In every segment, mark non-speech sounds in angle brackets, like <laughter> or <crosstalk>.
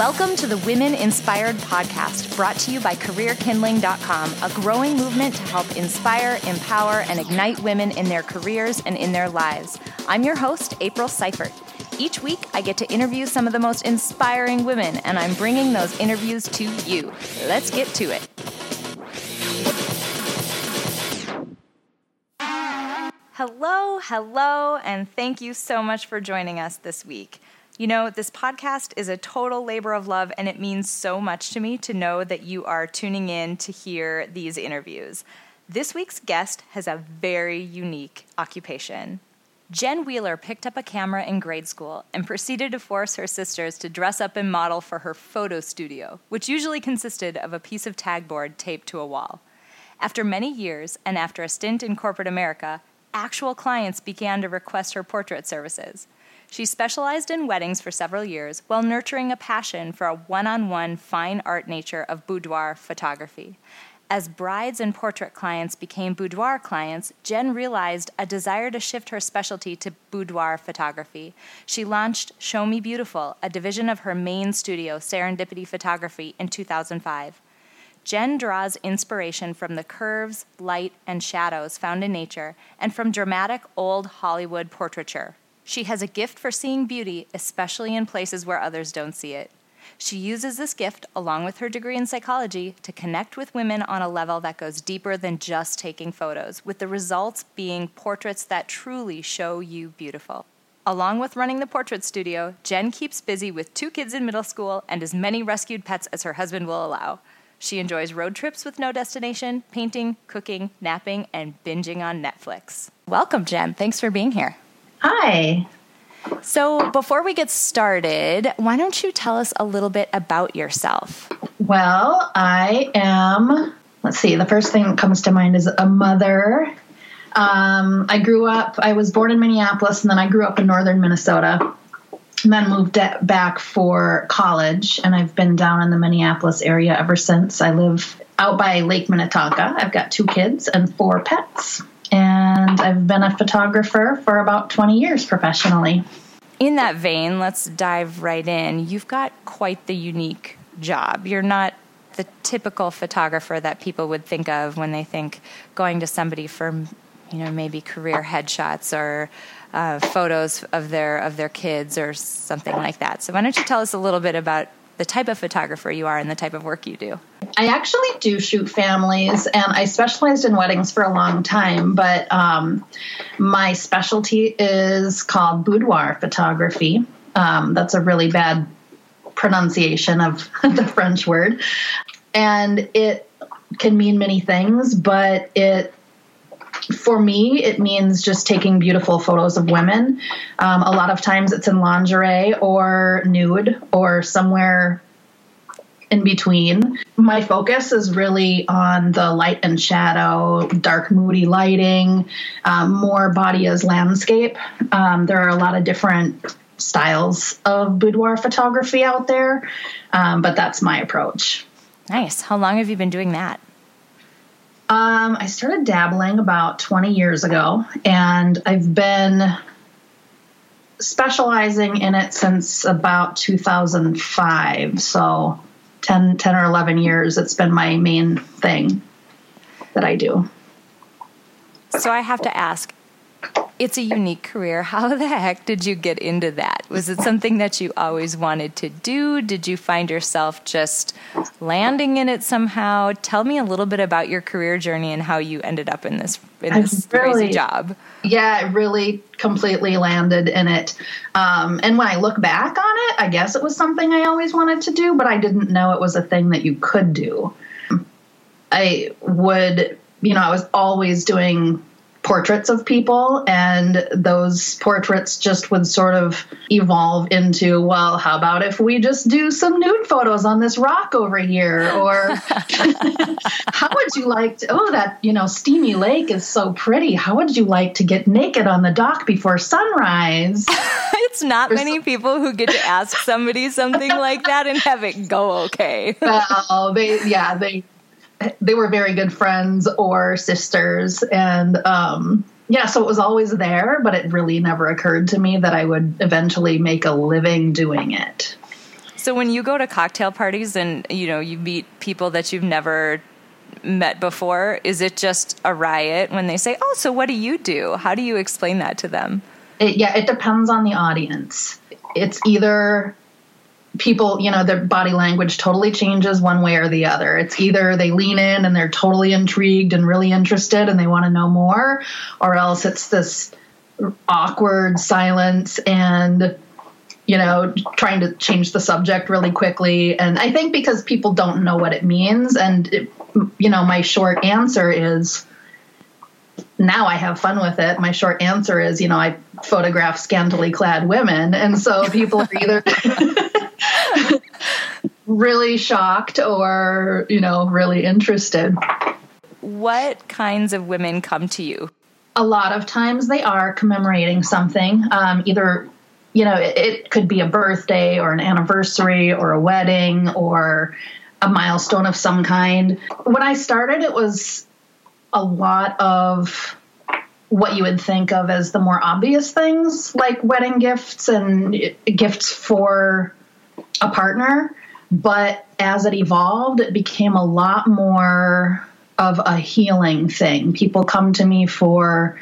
Welcome to the Women Inspired Podcast, brought to you by CareerKindling.com, a growing movement to help inspire, empower, and ignite women in their careers and in their lives. I'm your host, April Seifert. Each week, I get to interview some of the most inspiring women, and I'm bringing those interviews to you. Let's get to it. Hello, hello, and thank you so much for joining us this week. You know, this podcast is a total labor of love, and it means so much to me to know that you are tuning in to hear these interviews. This week's guest has a very unique occupation. Jen Wheeler picked up a camera in grade school and proceeded to force her sisters to dress up and model for her photo studio, which usually consisted of a piece of tagboard taped to a wall. After many years, and after a stint in corporate America, actual clients began to request her portrait services. She specialized in weddings for several years while nurturing a passion for a one on one fine art nature of boudoir photography. As brides and portrait clients became boudoir clients, Jen realized a desire to shift her specialty to boudoir photography. She launched Show Me Beautiful, a division of her main studio, Serendipity Photography, in 2005. Jen draws inspiration from the curves, light, and shadows found in nature and from dramatic old Hollywood portraiture. She has a gift for seeing beauty, especially in places where others don't see it. She uses this gift, along with her degree in psychology, to connect with women on a level that goes deeper than just taking photos, with the results being portraits that truly show you beautiful. Along with running the portrait studio, Jen keeps busy with two kids in middle school and as many rescued pets as her husband will allow. She enjoys road trips with no destination, painting, cooking, napping, and binging on Netflix. Welcome, Jen. Thanks for being here. Hi. So, before we get started, why don't you tell us a little bit about yourself? Well, I am, let's see, the first thing that comes to mind is a mother. Um, I grew up, I was born in Minneapolis, and then I grew up in northern Minnesota, and then moved back for college. And I've been down in the Minneapolis area ever since. I live out by Lake Minnetonka. I've got two kids and four pets and I've been a photographer for about 20 years professionally. In that vein, let's dive right in. You've got quite the unique job. You're not the typical photographer that people would think of when they think going to somebody for, you know, maybe career headshots or uh, photos of their of their kids or something like that. So why don't you tell us a little bit about the type of photographer you are and the type of work you do. I actually do shoot families, and I specialized in weddings for a long time, but um, my specialty is called boudoir photography. Um, that's a really bad pronunciation of <laughs> the French word. And it can mean many things, but it for me, it means just taking beautiful photos of women. Um, a lot of times it's in lingerie or nude or somewhere in between. My focus is really on the light and shadow, dark, moody lighting, um, more body as landscape. Um, there are a lot of different styles of boudoir photography out there, um, but that's my approach. Nice. How long have you been doing that? Um, I started dabbling about 20 years ago, and I've been specializing in it since about 2005. So 10, 10 or 11 years, it's been my main thing that I do. So I have to ask it's a unique career. How the heck did you get into that? Was it something that you always wanted to do? Did you find yourself just landing in it somehow? Tell me a little bit about your career journey and how you ended up in this in this really, crazy job. Yeah, it really completely landed in it. Um, and when I look back on it, I guess it was something I always wanted to do, but I didn't know it was a thing that you could do. I would, you know, I was always doing portraits of people and those portraits just would sort of evolve into well how about if we just do some nude photos on this rock over here? Or <laughs> <laughs> how would you like to oh that you know steamy lake is so pretty. How would you like to get naked on the dock before sunrise? <laughs> It's not many people who get to ask somebody something like that and have it go okay. Well they yeah they they were very good friends or sisters and um, yeah so it was always there but it really never occurred to me that i would eventually make a living doing it So when you go to cocktail parties and you know you meet people that you've never met before, is it just a riot when they say, "Oh, so what do you do?" How do you explain that to them? It, yeah, it depends on the audience. It's either people, you know, their body language totally changes one way or the other. It's either they lean in and they're totally intrigued and really interested and they want to know more, or else it's this awkward silence and you know, trying to change the subject really quickly. And I think because people don't know what it means, and, it, you know, my short answer is now I have fun with it. My short answer is, you know, I photograph scantily clad women. And so people are either <laughs> really shocked or, you know, really interested. What kinds of women come to you? A lot of times they are commemorating something, um, either you know, it, it could be a birthday or an anniversary or a wedding or a milestone of some kind. When I started, it was a lot of what you would think of as the more obvious things, like wedding gifts and gifts for a partner. But as it evolved, it became a lot more of a healing thing. People come to me for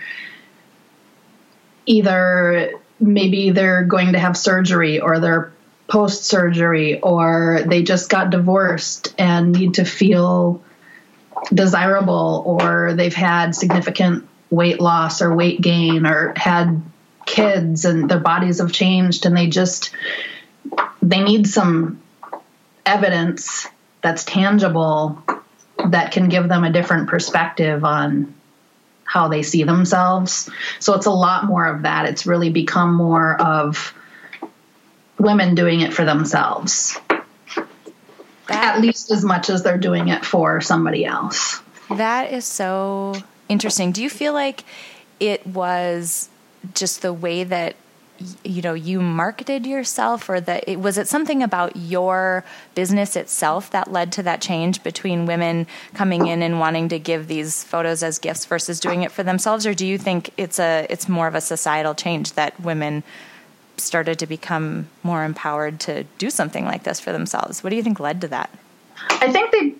either maybe they're going to have surgery or they're post surgery or they just got divorced and need to feel desirable or they've had significant weight loss or weight gain or had kids and their bodies have changed and they just they need some evidence that's tangible that can give them a different perspective on how they see themselves. So it's a lot more of that. It's really become more of women doing it for themselves. That, At least as much as they're doing it for somebody else. That is so interesting. Do you feel like it was just the way that you know you marketed yourself or that it was it something about your business itself that led to that change between women coming in and wanting to give these photos as gifts versus doing it for themselves? Or do you think it's a it's more of a societal change that women started to become more empowered to do something like this for themselves? What do you think led to that? I think they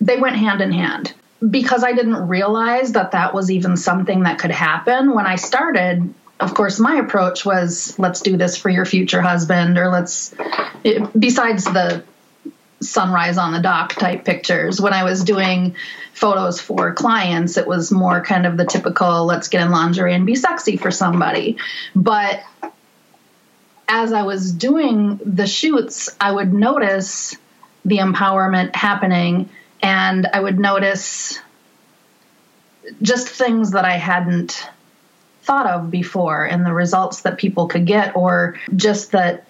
they went hand in hand. Because I didn't realize that that was even something that could happen when I started of course, my approach was let's do this for your future husband, or let's, besides the sunrise on the dock type pictures, when I was doing photos for clients, it was more kind of the typical let's get in lingerie and be sexy for somebody. But as I was doing the shoots, I would notice the empowerment happening and I would notice just things that I hadn't thought of before and the results that people could get, or just that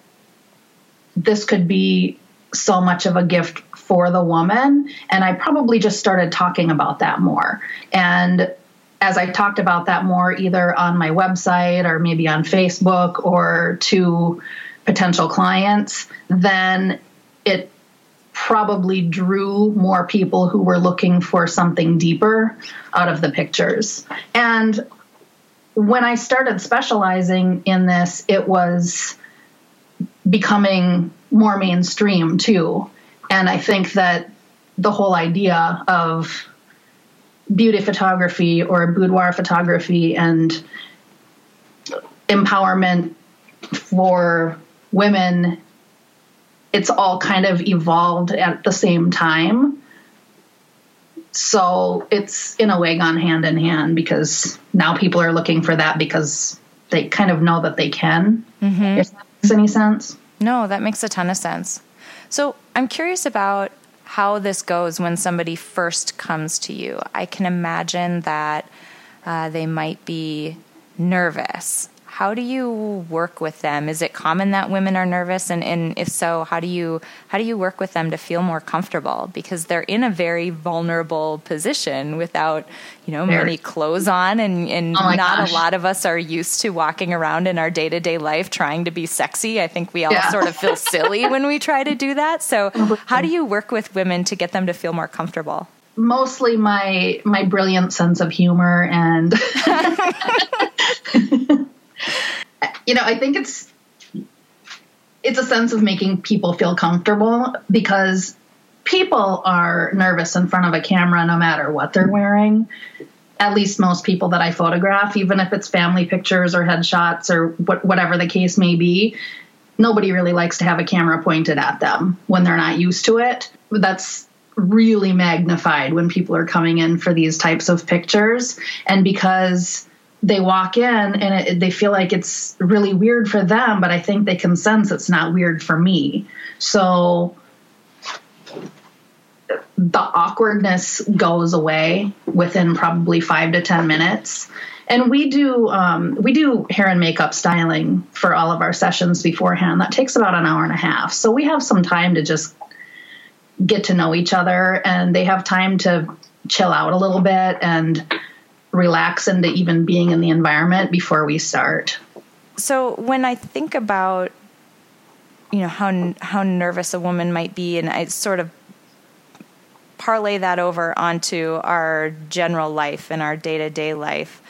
this could be so much of a gift for the woman. And I probably just started talking about that more. And as I talked about that more, either on my website or maybe on Facebook or to potential clients, then it probably drew more people who were looking for something deeper out of the pictures. And when I started specializing in this, it was becoming more mainstream too. And I think that the whole idea of beauty photography or boudoir photography and empowerment for women, it's all kind of evolved at the same time. So it's in a way gone hand in hand because now people are looking for that because they kind of know that they can. Mm-hmm. If that makes any sense. No, that makes a ton of sense. So I'm curious about how this goes when somebody first comes to you. I can imagine that uh, they might be nervous how do you work with them? Is it common that women are nervous, and, and if so, how do you how do you work with them to feel more comfortable? Because they're in a very vulnerable position without you know many clothes on, and and oh not gosh. a lot of us are used to walking around in our day to day life trying to be sexy. I think we all yeah. sort of feel <laughs> silly when we try to do that. So, how do you work with women to get them to feel more comfortable? mostly my my brilliant sense of humor and <laughs> <laughs> you know, I think it's it's a sense of making people feel comfortable because people are nervous in front of a camera no matter what they're wearing. At least most people that I photograph, even if it's family pictures or headshots or whatever the case may be, nobody really likes to have a camera pointed at them when they're not used to it. That's really magnified when people are coming in for these types of pictures. And because they walk in and it, they feel like it's really weird for them, but I think they can sense it's not weird for me. So the awkwardness goes away within probably five to ten minutes. And we do um, we do hair and makeup styling for all of our sessions beforehand. That takes about an hour and a half. So we have some time to just get to know each other, and they have time to chill out a little bit and relax into even being in the environment before we start. So when I think about you know how how nervous a woman might be and I sort of parlay that over onto our general life and our day-to-day life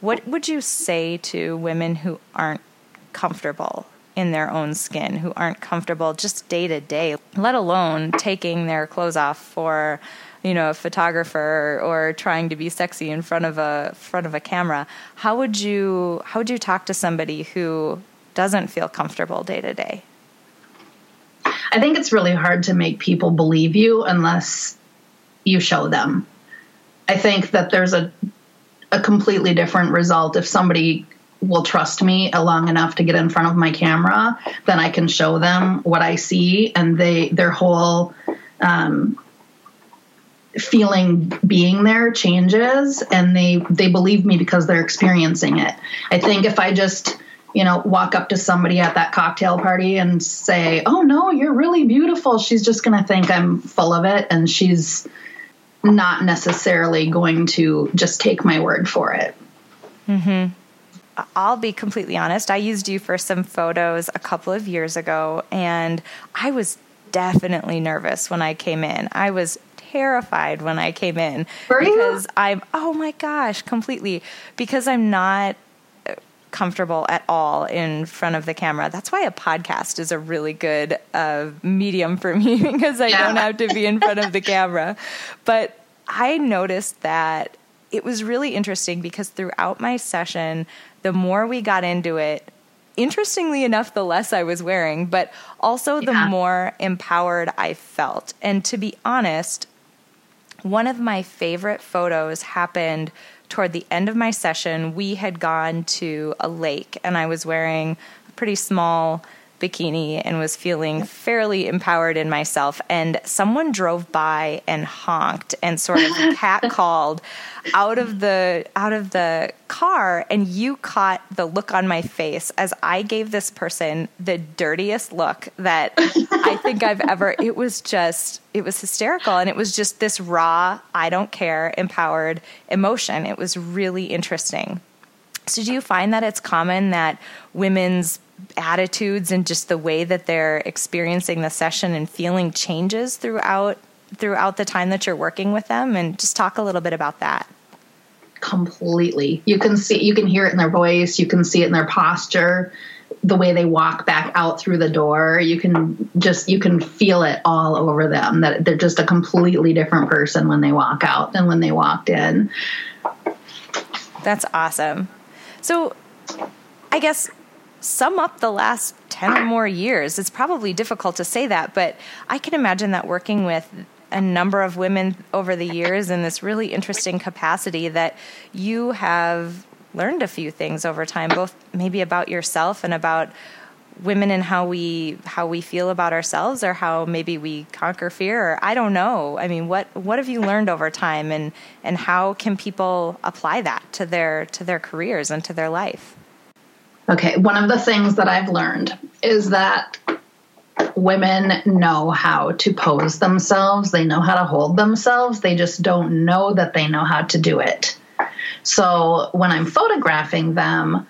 what would you say to women who aren't comfortable in their own skin who aren't comfortable just day to day let alone taking their clothes off for you know a photographer or trying to be sexy in front of a front of a camera how would you how would you talk to somebody who doesn't feel comfortable day to day? I think it's really hard to make people believe you unless you show them. I think that there's a a completely different result. If somebody will trust me long enough to get in front of my camera then i can show them what i see and they their whole um, feeling being there changes and they they believe me because they're experiencing it i think if i just you know walk up to somebody at that cocktail party and say oh no you're really beautiful she's just going to think i'm full of it and she's not necessarily going to just take my word for it mhm I'll be completely honest. I used you for some photos a couple of years ago, and I was definitely nervous when I came in. I was terrified when I came in Were because you? I'm oh my gosh, completely because I'm not comfortable at all in front of the camera. That's why a podcast is a really good uh, medium for me <laughs> because I yeah. don't have to be in front of the camera. But I noticed that it was really interesting because throughout my session, the more we got into it, interestingly enough, the less I was wearing, but also the yeah. more empowered I felt. And to be honest, one of my favorite photos happened toward the end of my session. We had gone to a lake, and I was wearing a pretty small bikini and was feeling fairly empowered in myself. And someone drove by and honked and sort of <laughs> cat called out of the out of the car and you caught the look on my face as I gave this person the dirtiest look that I think I've ever <laughs> it was just it was hysterical. And it was just this raw I don't care empowered emotion. It was really interesting so do you find that it's common that women's attitudes and just the way that they're experiencing the session and feeling changes throughout throughout the time that you're working with them? And just talk a little bit about that. Completely. You can see you can hear it in their voice. You can see it in their posture the way they walk back out through the door. You can just you can feel it all over them that they're just a completely different person when they walk out than when they walked in. That's awesome so i guess sum up the last 10 or more years. It's probably difficult to say that, but I can imagine that working with a number of women over the years in this really interesting capacity that you have learned a few things over time both maybe about yourself and about women and how we how we feel about ourselves or how maybe we conquer fear or I don't know. I mean, what what have you learned over time and and how can people apply that to their to their careers and to their life? Okay, one of the things that I've learned is that women know how to pose themselves, they know how to hold themselves, they just don't know that they know how to do it. So when I'm photographing them,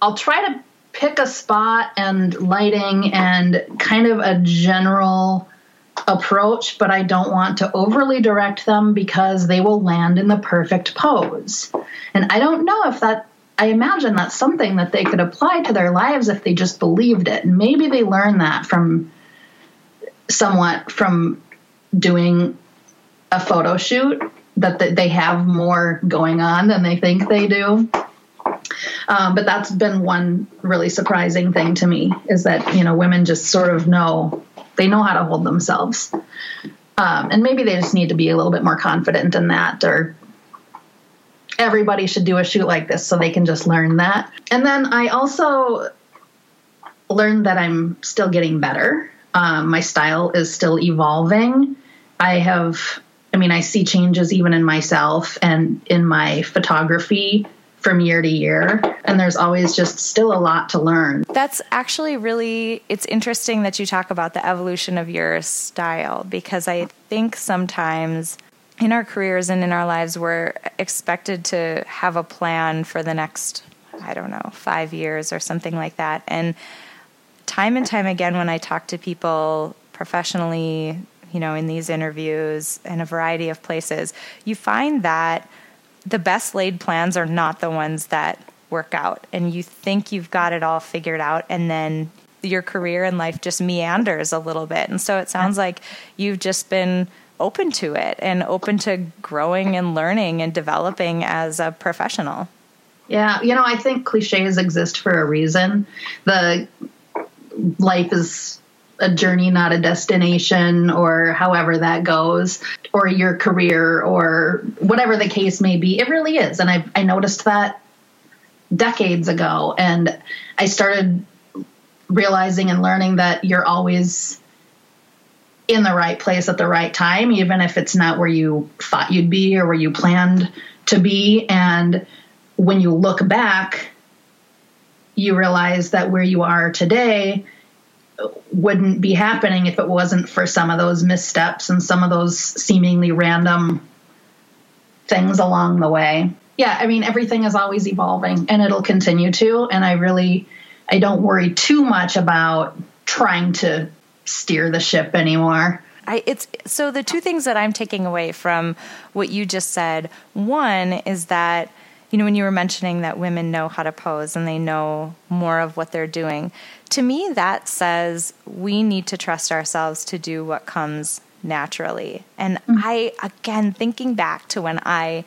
I'll try to pick a spot and lighting and kind of a general approach, but I don't want to overly direct them because they will land in the perfect pose. And I don't know if that I imagine that's something that they could apply to their lives if they just believed it. And maybe they learn that from somewhat from doing a photo shoot that they have more going on than they think they do. Um, but that's been one really surprising thing to me is that you know women just sort of know they know how to hold themselves, um, and maybe they just need to be a little bit more confident in that, or everybody should do a shoot like this so they can just learn that. And then I also learned that I'm still getting better. Um, my style is still evolving. I have, I mean, I see changes even in myself and in my photography from year to year and there's always just still a lot to learn. That's actually really it's interesting that you talk about the evolution of your style because I think sometimes in our careers and in our lives we're expected to have a plan for the next I don't know, 5 years or something like that. And time and time again when I talk to people professionally, you know, in these interviews in a variety of places, you find that the best laid plans are not the ones that work out and you think you've got it all figured out and then your career and life just meanders a little bit. And so it sounds like you've just been open to it and open to growing and learning and developing as a professional. Yeah you know i think cliches exist for a reason. The life is a journey, not a destination, or however that goes, or your career, or whatever the case may be. It really is. And I, I noticed that decades ago. And I started realizing and learning that you're always in the right place at the right time, even if it's not where you thought you'd be or where you planned to be. And when you look back, you realize that where you are today wouldn't be happening if it wasn't for some of those missteps and some of those seemingly random things along the way. Yeah, I mean everything is always evolving and it'll continue to and I really I don't worry too much about trying to steer the ship anymore. I, it's so the two things that I'm taking away from what you just said. One is that you know when you were mentioning that women know how to pose and they know more of what they're doing to me, that says we need to trust ourselves to do what comes naturally. And mm-hmm. I, again, thinking back to when I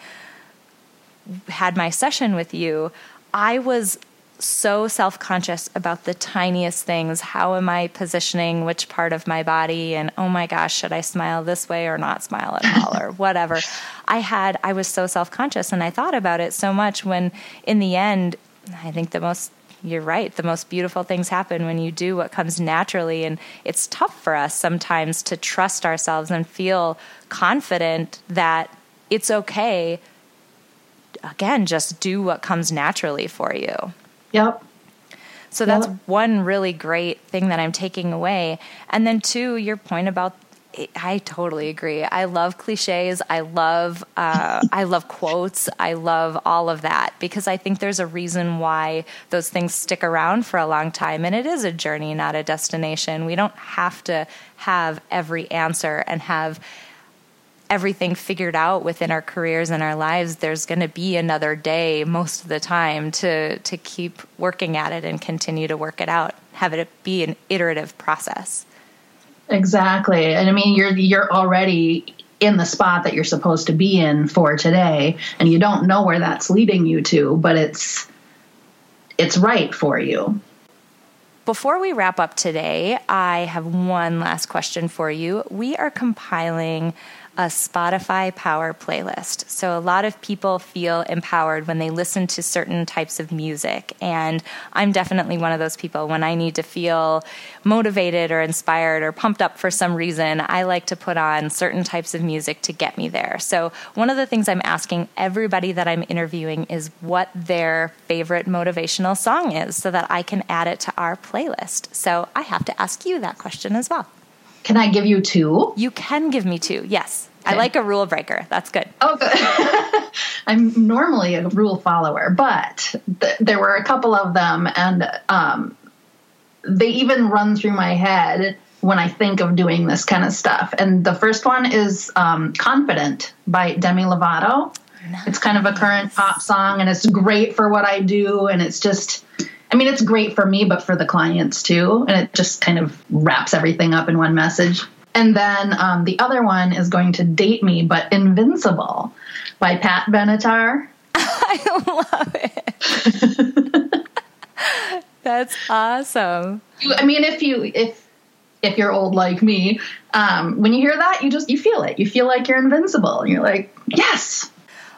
had my session with you, I was so self conscious about the tiniest things. How am I positioning which part of my body? And oh my gosh, should I smile this way or not smile at all or <laughs> whatever? I had, I was so self conscious and I thought about it so much when in the end, I think the most you're right. The most beautiful things happen when you do what comes naturally. And it's tough for us sometimes to trust ourselves and feel confident that it's okay. Again, just do what comes naturally for you. Yep. So that's yep. one really great thing that I'm taking away. And then, two, your point about I totally agree. I love cliches. I love uh, I love quotes. I love all of that because I think there's a reason why those things stick around for a long time, and it is a journey, not a destination. We don't have to have every answer and have everything figured out within our careers and our lives. There's going to be another day most of the time to to keep working at it and continue to work it out. Have it be an iterative process. Exactly. And I mean, you're you're already in the spot that you're supposed to be in for today, and you don't know where that's leading you to, but it's it's right for you. Before we wrap up today, I have one last question for you. We are compiling a Spotify Power playlist. So, a lot of people feel empowered when they listen to certain types of music. And I'm definitely one of those people. When I need to feel motivated or inspired or pumped up for some reason, I like to put on certain types of music to get me there. So, one of the things I'm asking everybody that I'm interviewing is what their favorite motivational song is so that I can add it to our playlist. So, I have to ask you that question as well. Can I give you two? You can give me two, yes. I like a rule breaker. That's good. Oh, good. <laughs> I'm normally a rule follower, but th- there were a couple of them, and um, they even run through my head when I think of doing this kind of stuff. And the first one is um, Confident by Demi Lovato. Nice. It's kind of a current pop song and it's great for what I do. And it's just, I mean, it's great for me, but for the clients too. And it just kind of wraps everything up in one message. And then um, the other one is going to date me, but Invincible by Pat Benatar. <laughs> I love it. <laughs> That's awesome. I mean, if you if if you're old like me, um, when you hear that, you just you feel it. You feel like you're invincible. and You're like, yes,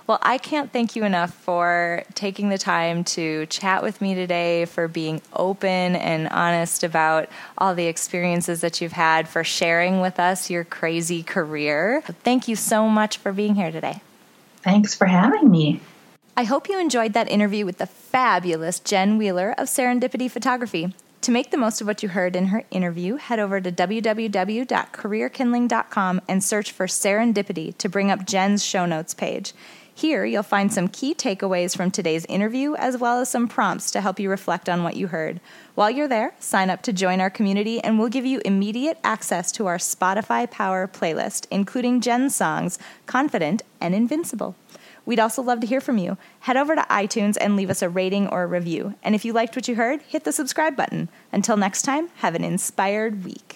well, I can't thank you enough for taking the time to chat with me today, for being open and honest about all the experiences that you've had, for sharing with us your crazy career. Thank you so much for being here today. Thanks for having me. I hope you enjoyed that interview with the fabulous Jen Wheeler of Serendipity Photography. To make the most of what you heard in her interview, head over to www.careerkindling.com and search for Serendipity to bring up Jen's show notes page. Here, you'll find some key takeaways from today's interview, as well as some prompts to help you reflect on what you heard. While you're there, sign up to join our community, and we'll give you immediate access to our Spotify Power playlist, including Jen's songs Confident and Invincible. We'd also love to hear from you. Head over to iTunes and leave us a rating or a review. And if you liked what you heard, hit the subscribe button. Until next time, have an inspired week.